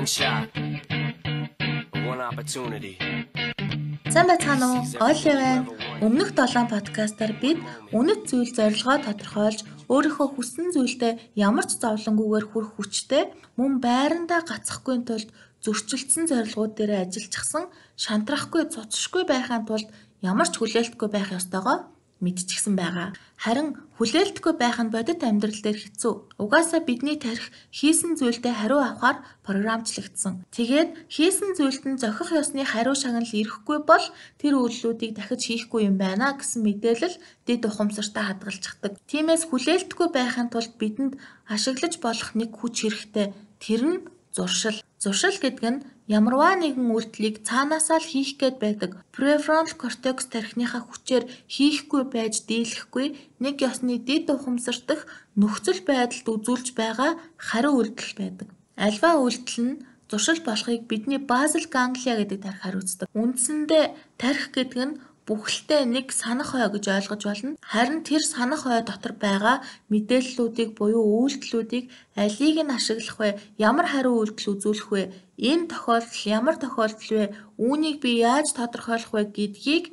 One shot. One opportunity. Сайн байцгаана уу? Ойл байна. Өмнөх 7 подкастаар бид үнэт зүйл зорилгоо тодорхойлж өөрийнхөө хүссэн зүйлдээ ямар ч зовлонгүйгээр хүрэх хүчтэй мөн байрандаа гацхгүй тулд зөрчилдсөн зорилгууд дээр ажиллажчихсан шантрахгүй цуцшгүй байхын тулд ямар ч хүлээлтгүй байх ёстойгоо мэдчихсэн байгаа. Харин хүлээлтгүй байх нь бодит амьдрал дээр хэцүү. Угаасаа бидний тарих хийсэн зүйлдээ хариу авахар програмчлагдсан. Тэгээд хийсэн зүйлд нь зохих ёсны хариу шагнал ирэхгүй бол тэр үйлдэлүүдийг дахиж хийхгүй юм байна гэсэн мэдээлэл дэд ухамсартай хадгалчихдаг. Тиймээс хүлээлтгүй байхын тулд бидэнд ашиглаж болох нэг хүч хэрэгтэй. Тэр нь зуршил. Зуршил гэдэг нь ямарваа нэгэн үйлдэлийг цаанаасаа л хийх гээд байдаг. Префронтал кортекс тархиныхаа хүчээр хийхгүй байж дийлэхгүй нэг ёсны дэд ухамсартах нөхцөл байдалд үзүүлж байгаа хариу үйлдэл байдаг. Альва үйлдэл нь зуршил болохыг бидний базал ганглия гэдэг тархиар үздэг. Үндсэндээ тархи гэдэг нь бүхэлдээ нэг санах хой гэж ойлгож болно. Харин тэр санах хой дотор байгаа мэдээллүүдийг буюу үйлдэлүүдийг алийг нь ашиглах вэ? Ямар хариу үйлдэл үзүүлэх вэ? Энэ тохиолдол ямар тохиолдол вэ? Үүнийг би яаж тодорхойлох вэ гэдгийг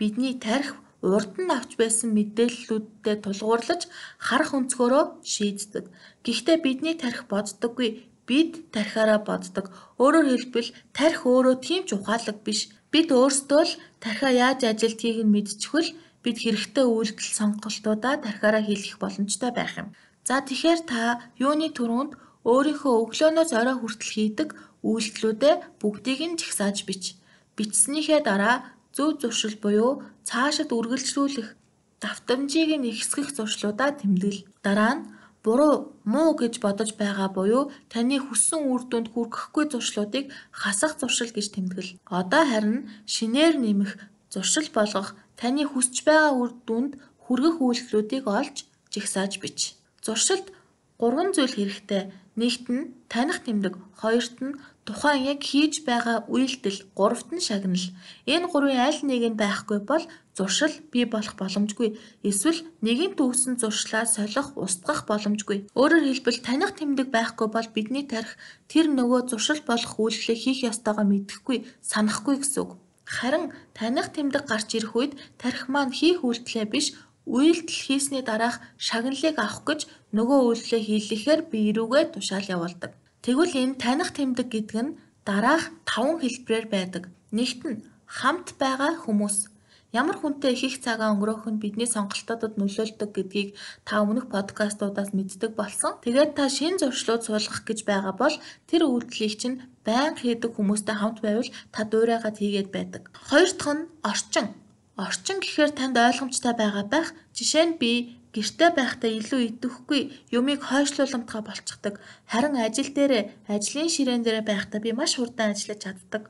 бидний тарих урд нь авч байсан мэдээллүүдтэй тулгуурлаж харах өнцгөрөө шийддэг. Гэхдээ бидний тарих боддоггүй бид тархиараа боддог. Өөрөөр хэлбэл тарих өөрөө тийм ч ухаалаг биш. Бид өөрсдөө л тархиа яаж ажилтгийг нь мэдчихвэл бид хэрэгтэй үйлдэл сонголтуудаа тархиараа хийлгэх боломжтой байх юм. За тэгэхээр та юуны түрүүнд өөрийнхөө өглөөнөөс орой хүртэл хийдэг үйлдэлүүдээ бүгдийг нь жагсааж бич. Бичснийхээ дараа зөв зуршил буюу цаашид үргэлжлүүлэх давтамжийг нь ихсгэх зуршлуудаа тэмдэглэл. Дараа нь буруу, муу гэж бодож байгаа буюу таны хүссэн үр дүнд хүрэхгүй зуршлуудыг хасах зуршил гэж тэмдэглэл. Одоо харин шинээр нэмэх зуршил болгох таны хүсэж байгаа үр дүнд хүргэх үйлдэлүүдийг олж жигсааж бич. Зуршилд гурван зүйл хэрэгтэй. Нэгт нь таних тэмдэг, хоёрт нь тухайн яг хийж байгаа үйлдэл, гуравт нь шагнал. Энэ гурвын аль нэг нь байхгүй бол зуршил бий болох боломжгүй. Эсвэл нэгэн төвсөн зуршлаа солих, устгах боломжгүй. Өөрөөр хэлбэл таних тэмдэг байхгүй бол бидний тарих тэр нөгөө зуршил болох үйлдэлээ хийх ёстойгоо мэдэхгүй, санахгүй гэсэн үг. Харин таних тэмдэг гарч ирэх үед тарих маань хийх үйлдэлээ биш үйлдэл хийсний дараах шагналыг авах гэж нөгөө үйлдэлээ хийлгэхээр би эрүүгээ тушаал явуулдаг. Тэгвэл энэ таних тэмдэг гэдэг нь дараах таван хэлбэрээр байдаг. Нэгт нь хамт байгаа хүмүүс. Ямар хүнтэй их их цагаа өнгөрөөх нь бидний сонголтуудад нөлөөлдөг гэдгийг та өмнөх подкастуудаас мэддэг болсон. Тэгээд та шин зуршлууд суулгах гэж байгаа бол тэр үйлдэлийг чинь байн хийдэг хүмүүстэй хамт байвал та дуурайгаад хийгээд байдаг. Хоёр дахь нь орчин. Орчин гэхээр танд ойлгомжтой байгаа байх. Жишээ нь би гэртээ байхдаа илүү идэвхгүй юмыг хойшлууламтгай болчихдог. Харин ажил дээр ажлын ширээн дээр байхдаа би маш хурдан ажиллаж чаддаг.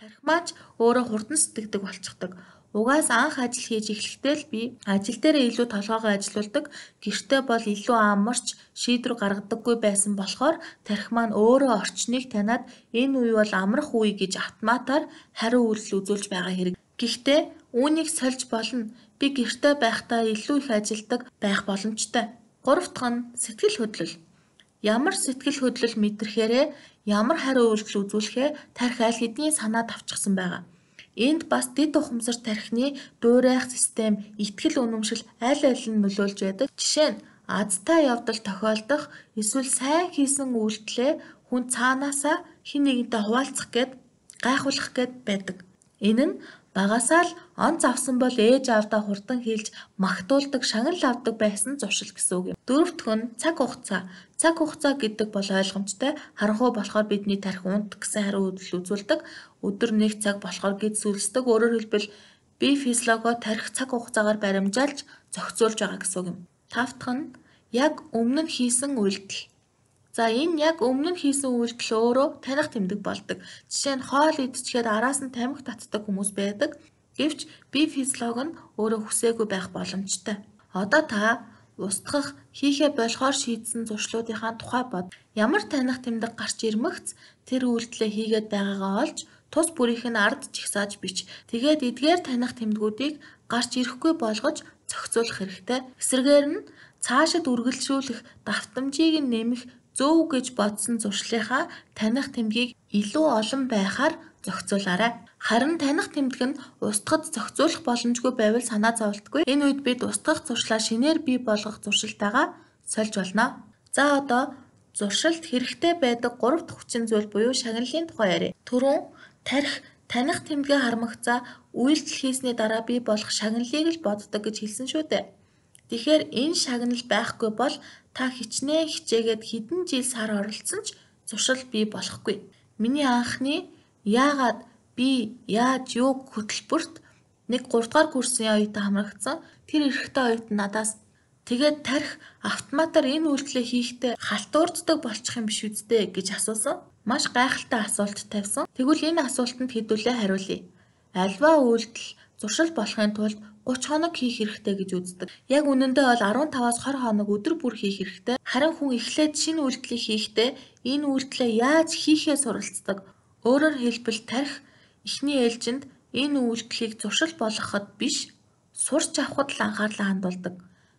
Тархимаач өөрөө хурдан сэтгэдэг болчихдог. Угаас анх ажил хийж эхлэхдээ л би ажил дээр илүү толгоогоо ажилуулдаг. Гэртээ бол илүү амарч шийдвэр гаргадаггүй байсан болохоор тархи маань өөрөө орчныг таниад энэ үе бол амрах үе гэж автоматар хариу үйлдэл үзүүлж байгаа хэрэг. Гэхдээ үүнийг сольж болно. Би гэртээ байхдаа илүү их ажилдаг байх боломжтой. Гурав дахь нь сэтгэл хөдлөл. Ямар сэтгэл хөдлөл мэдрэхээрээ ямар хариу үйлдэл үзүүлэхээ тархи аль хэдийн санаад авчихсан байгаа. Энд бас дэд ухамсар тархины дуурайх систем, ихтгэл үнэмшил аль аль нь нөлөөлж байдаг. Жишээ нь азтай явдал тохиолдох эсвэл сайн хийсэн үйлдэлээ хүн цаанаасаа хин нэгэнтэй хуваалцах гээд гайхуулах гээд байдаг. Энэ нь Багасаа л он завсан бол ээж аавдаа хурдан хийлж магтуулдаг, шагнал авдаг байсан зуршил гэсэн үг юм. Дөрөвдөх нь цаг хугацаа. Цаг хугацаа гэдэг бол ойлгомжтой. Харанхуй болохоор бидний тарих унт гэсэн хариу үйлдэл үзүүлдэг. Өдөр нэг цаг болохоор гид сүлсдэг. Өөрөөр хэлбэл бие физиологоо тарих цаг хугацаагаар баримжаалж зохицуулж байгаа гэсэн үг юм. Тавтах нь яг өмнө хийсэн үйлдэл. За энэ яг өмнө нь хийсэн үйлдэл өөрөө таних тэмдэг болдог. Жишээ нь хоол идчихээр араас нь тамхи татдаг хүмүүс байдаг. Гэвч бие физиолог нь өөрөө хүсээгүй байх боломжтой. Одоо та устгах, хийхээ болохоор шийдсэн зуршлуудынхаа тухай бод. Ямар таних тэмдэг гарч ирмэгц тэр үйлдэлээ хийгээд байгаагаа олж тус бүрийнх нь ард жигсааж бич. Тэгээд эдгээр таних тэмдгүүдийг гарч ирэхгүй болгож зохицуулах хэрэгтэй. Эсвэргээр нь цаашид үргэлжлүүлэх давтамжийг нэмэх зөв гэж бодсон зуршлынхаа таних тэмдгийг илүү олон байхаар зохицуулаарай. Харин таних тэмдэг нь устгад зохицуулах боломжгүй байвал санаа зовлтгүй. Энэ үед бид устгах зуршлаа шинээр бий болгох зуршилтайгаа сольж болно. За одоо зуршилд хэрэгтэй байдаг 3 дахь хүчин зүйл буюу шагналын тухай яриа. Төрөн тарих таних тэмдгээ харамгацаа үйлдэл хийсний дараа бий болох шагналыг л боддог гэж хэлсэн шүү дээ. Тэгэхээр энэ шагнал байхгүй бол та хичнээн хичээгээд хэдэн жил сар оролцсон ч зуршил бий болохгүй. Миний анхны яагаад би яаж юу хөтөлбөрт нэг 3 дугаар курсын оюутан хамрагдсан тэр эрэгтэй оюутан надаас тэгээд тарих автоматар энэ үйлдэлээ хийхдээ халтуурддаг болчих юм биш үсттэй гэж асуусан. Маш гайхалтай асуулт тавьсан. Тэгвэл энэ асуултанд хэдүүлээ хариулъя. Альва үйлдэл зуршил болохын тулд 30 хоног хийх хэрэгтэй гэж үздэг. Яг үнэндээ бол 15-аас 20 хоног өдөр бүр хийх хэрэгтэй. Харин хүн эхлээд шинэ үйлдэлийг хийхдээ энэ үйлдэлээ яаж хийхээ суралцдаг. Өөрөөр хэлбэл тарих эхний ээлжинд энэ үйлдэлийг зуршил болгоход биш, сурч авахд л анхаарлаа хандуулдаг.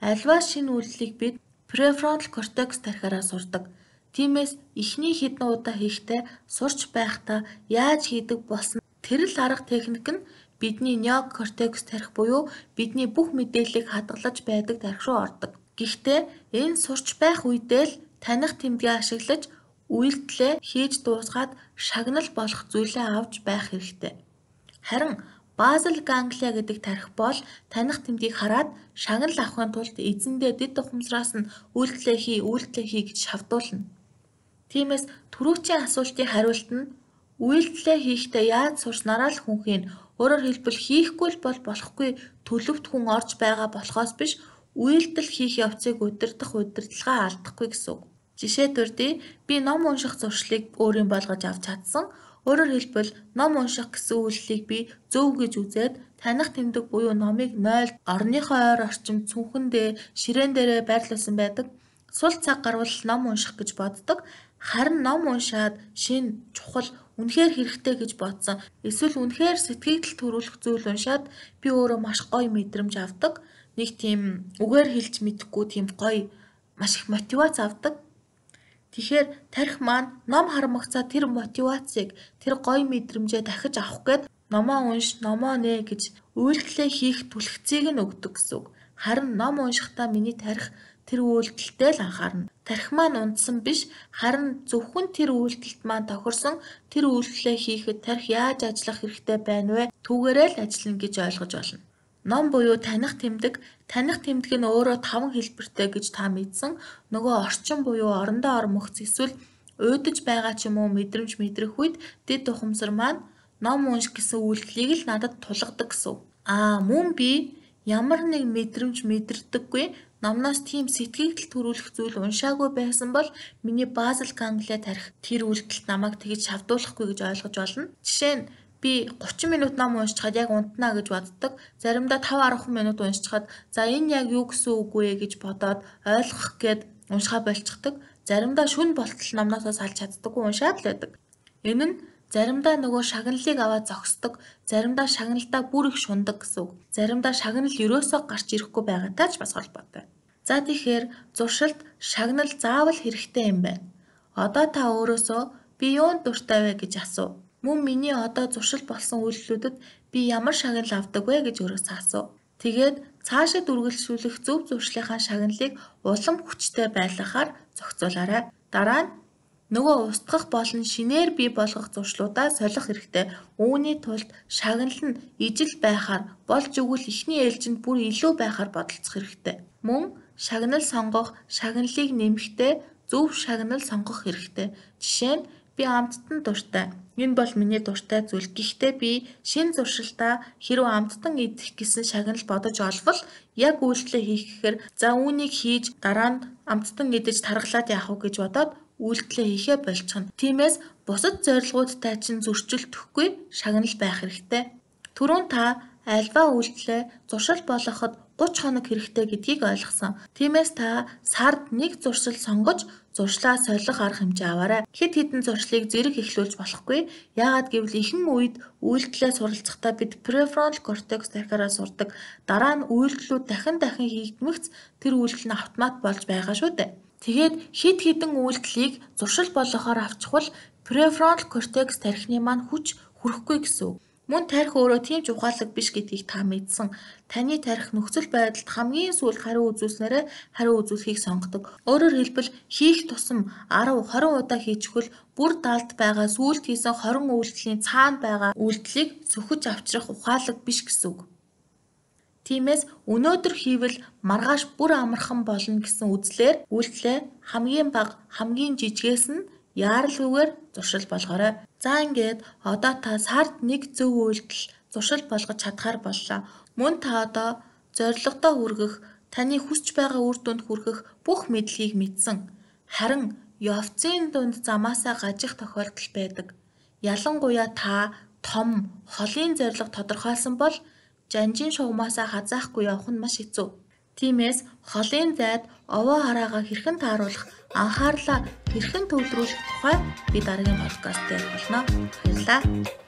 Альва шинэ үйлдэлийг бид prefrontal cortex тарихаараа сурдаг. Тиймээс эхний хэдэн удаа хийхдээ сурч байхдаа яаж хийдэг болсон тэр л арга техник нь бидний неокортекс тарих буюу бидний бүх мэдээллийг хадгалж байдаг тарих руу ордог. Гэхдээ энэ сурч байх үедээ л таних тэмдгээ ашиглаж үйлдэлээ хийж дуусгаад шагнал болох зүйлээ авч байх хэрэгтэй. Харин базал ганглия гэдэг тарих бол таних тэмдгийг хараад шагнал авахын тулд эзэндээ дэд ухамсараас нь үйлдэлээ хий, үйлдэлээ хий гэж шавдуулна. Тиймээс түрүүчийн асуултын хариулт нь үйлдэлээ хийхдээ яаж сурснараа л хүнхийн Өөрөөр хэлбэл хийхгүй л бол болохгүй төлөвт хүн орж байгаа болохоос биш үйлдэл хийх явцыг удирдах удирдлагаа алдахгүй гэсэн үг. Жишээ дурдъя би ном унших зуршлыг өөрийн болгож авч чадсан. Өөрөөр хэлбэл ном унших гэсэн үйлчлийг би зөв гэж үзээд таних тэмдэг буюу номыг 0 орныхоо ойр орчим цүнхэндээ ширээн дээрээ байрлуулсан байдаг. Сул цаг гарвал ном унших гэж боддог. Харин ном уншаад шин чухал үнэхээр хэрэгтэй гэж бодсон эсвэл үнэхээр сэтгэгдэл төрүүлэх зүйл уншаад би өөрөө маш гоё мэдрэмж авдаг. Нэг тийм үгээр хэлж мэдэхгүй тийм гоё маш их мотивац авдаг. Тэгэхээр тарих маань ном харамгацаа тэр мотивацийг тэр гоё мэдрэмжээ дахиж авах гээд номоо унш, номоо нэ гэж үйлдэлээ хийх түлхцээг нь өгдөг гэсэн үг. Харин ном уншихдаа миний тарих тэр үйлдэлтэй л анхаарна. Тархи маань унтсан биш харин зөвхөн тэр үйлдэлт маань тохирсон тэр үйлдэлээ хийхэд тархи яаж ажиллах хэрэгтэй байна вэ? Түүгээрээ л ажиллана гэж ойлгож болно. Ном буюу таних тэмдэг, таних тэмдэг нь өөрөө таван хэлбэртэй гэж та мэдсэн. Нөгөө орчин буюу орондоо ор мөхц эсвэл уйдаж байгаа ч юм уу мэдрэмж мэдрэх үед дэд ухамсар маань ном унш гэсэн үйлдэлийг л надад тулгадаг гэсэн. Аа мөн би ямар нэг мэдрэмж мэдэрдэггүй Номноос тийм сэтгэгдэл төрүүлэх зүйл уншаагүй байсан бол миний базал гангlia тарих тэр үйлдэлт намайг тэгж шавдуулахгүй гэж ойлгож болно. Жишээ нь би 30 минут ном уншчихад яг унтнаа гэж боддог. Заримдаа 5 10 минут уншчихад за энэ яг юу гэсэн үг вэ гэж бодоод ойлгох гээд уншихаа болчихдог. Заримдаа шүн болтол номноосоо салж чаддаггүй уншаад л байдаг. Энэ нь Заримдаа нөгөө шагналыг аваад зогсдог, заримдаа шагналдаа бүр их шундаг гэсэн үг. Заримдаа шагнал ерөөсөө гарч ирэхгүй байгаатай ч бас холбоотой. За тэгэхээр зуршилд шагнал заавал хэрэгтэй юм байна. Одоо та өөрөөсөө би юунд дуртай вэ гэж асуу. Мөн миний одоо зуршил болсон үйлдэлүүдэд би ямар шагнал авдаг вэ гэж өөрөөсөө асуу. Тэгээд цаашид үргэлжлүүлэх зөв зуршлынхаа шагналыг улам хүчтэй байлгахаар зохицуулаарай. Дараа нь Нөгөө устгах болон шинээр бий болгох зуршлуудаа солих хэрэгтэй. Үүний тулд шагнал нь ижил байхаар болж өгвөл эхний ээлжинд бүр илүү байхаар бодолцох хэрэгтэй. Мөн шагнал сонгох, шагналыг нэмэхдээ зөв шагнал сонгох хэрэгтэй. Жишээ нь би амттан дуртай. Энэ бол миний дуртай зүйл. Гэхдээ би шин зуршилтаа хэрвээ амттан идэх гэсэн шагнал бодож олвол яг үйлдэлээ хийх гэхээр за үүнийг хийж дараа нь амттан идэж таргалаад явах уу гэж бодоод үйлдэлээ хийхээ болчихно. Тиймээс бусад зорилгоудтай чинь зөрчилдөхгүй шагнал байх хэрэгтэй. Түрүүн та альва үйлдэлээ зуршил болгоход 30 хоног хэрэгтэй гэдгийг ойлгосон. Тиймээс та сард нэг зуршил сонгож зуршлаа солих арга хэмжээ аваарай. Хэд хэдэн зуршлыг зэрэг эхлүүлж болохгүй. Яагаад гэвэл ихэнх үед үйлдэлээ суралцахдаа бид prefrontal cortex тархиараа сурдаг. Дараа нь үйлдэлүүд дахин дахин хийгдмэгц тэр үйлдэл нь автомат болж байгаа шүү дээ. Тэгээд хид хідэн үйлдэлийг зуршил болгохоор авчвал префронтал кортекс тархины маань хүч хүрэхгүй гэсэн үг. Мөн тарих өөрөө тийм ч ухаалаг биш гэдгийг та мэдсэн. Таны тарих нөхцөл байдалд хамгийн сүүлд хариу үзүүлснээрээ хариу үзүүлэхийг сонгодог. Өөрөөр хэлбэл хийх тусам 10 20 удаа хийчихвэл бүр далд байгаа сүүлд хийсэн 20 үйлдэлийн цаана байгаа үйлдэлийг сөхөж авчрах ухаалаг биш гэсэн үг. Тиймээс өнөөдөр хийвэл маргааш бүр амархан болно гэсэн үзлээр үйлдэлээ хамгийн бага хамгийн жижигээс нь яаралгүйгээр зуршил болгоорой. За ингээд одоо та сард нэг зөв үйлдэл зуршил болгож чадхаар боллоо. Мөн та одоо зорилгодоо хүргэх, таны хүсэж байгаа үр дүнд хүрэх бүх мэдлэгийг мэдсэн. Харин явцын дунд замаасаа гажих тохиолдол байдаг. Ялангуяа та том, холын зорилго тодорхойлсон бол жанжин шугамаасаа хазаахгүй явах нь маш хэцүү. Тиймээс холын зайд овоо хараагаа хэрхэн тааруулах, анхаарлаа хэрхэн төвлөрүүлэх тухай би дараагийн подкаст дээр болно. Баярлалаа.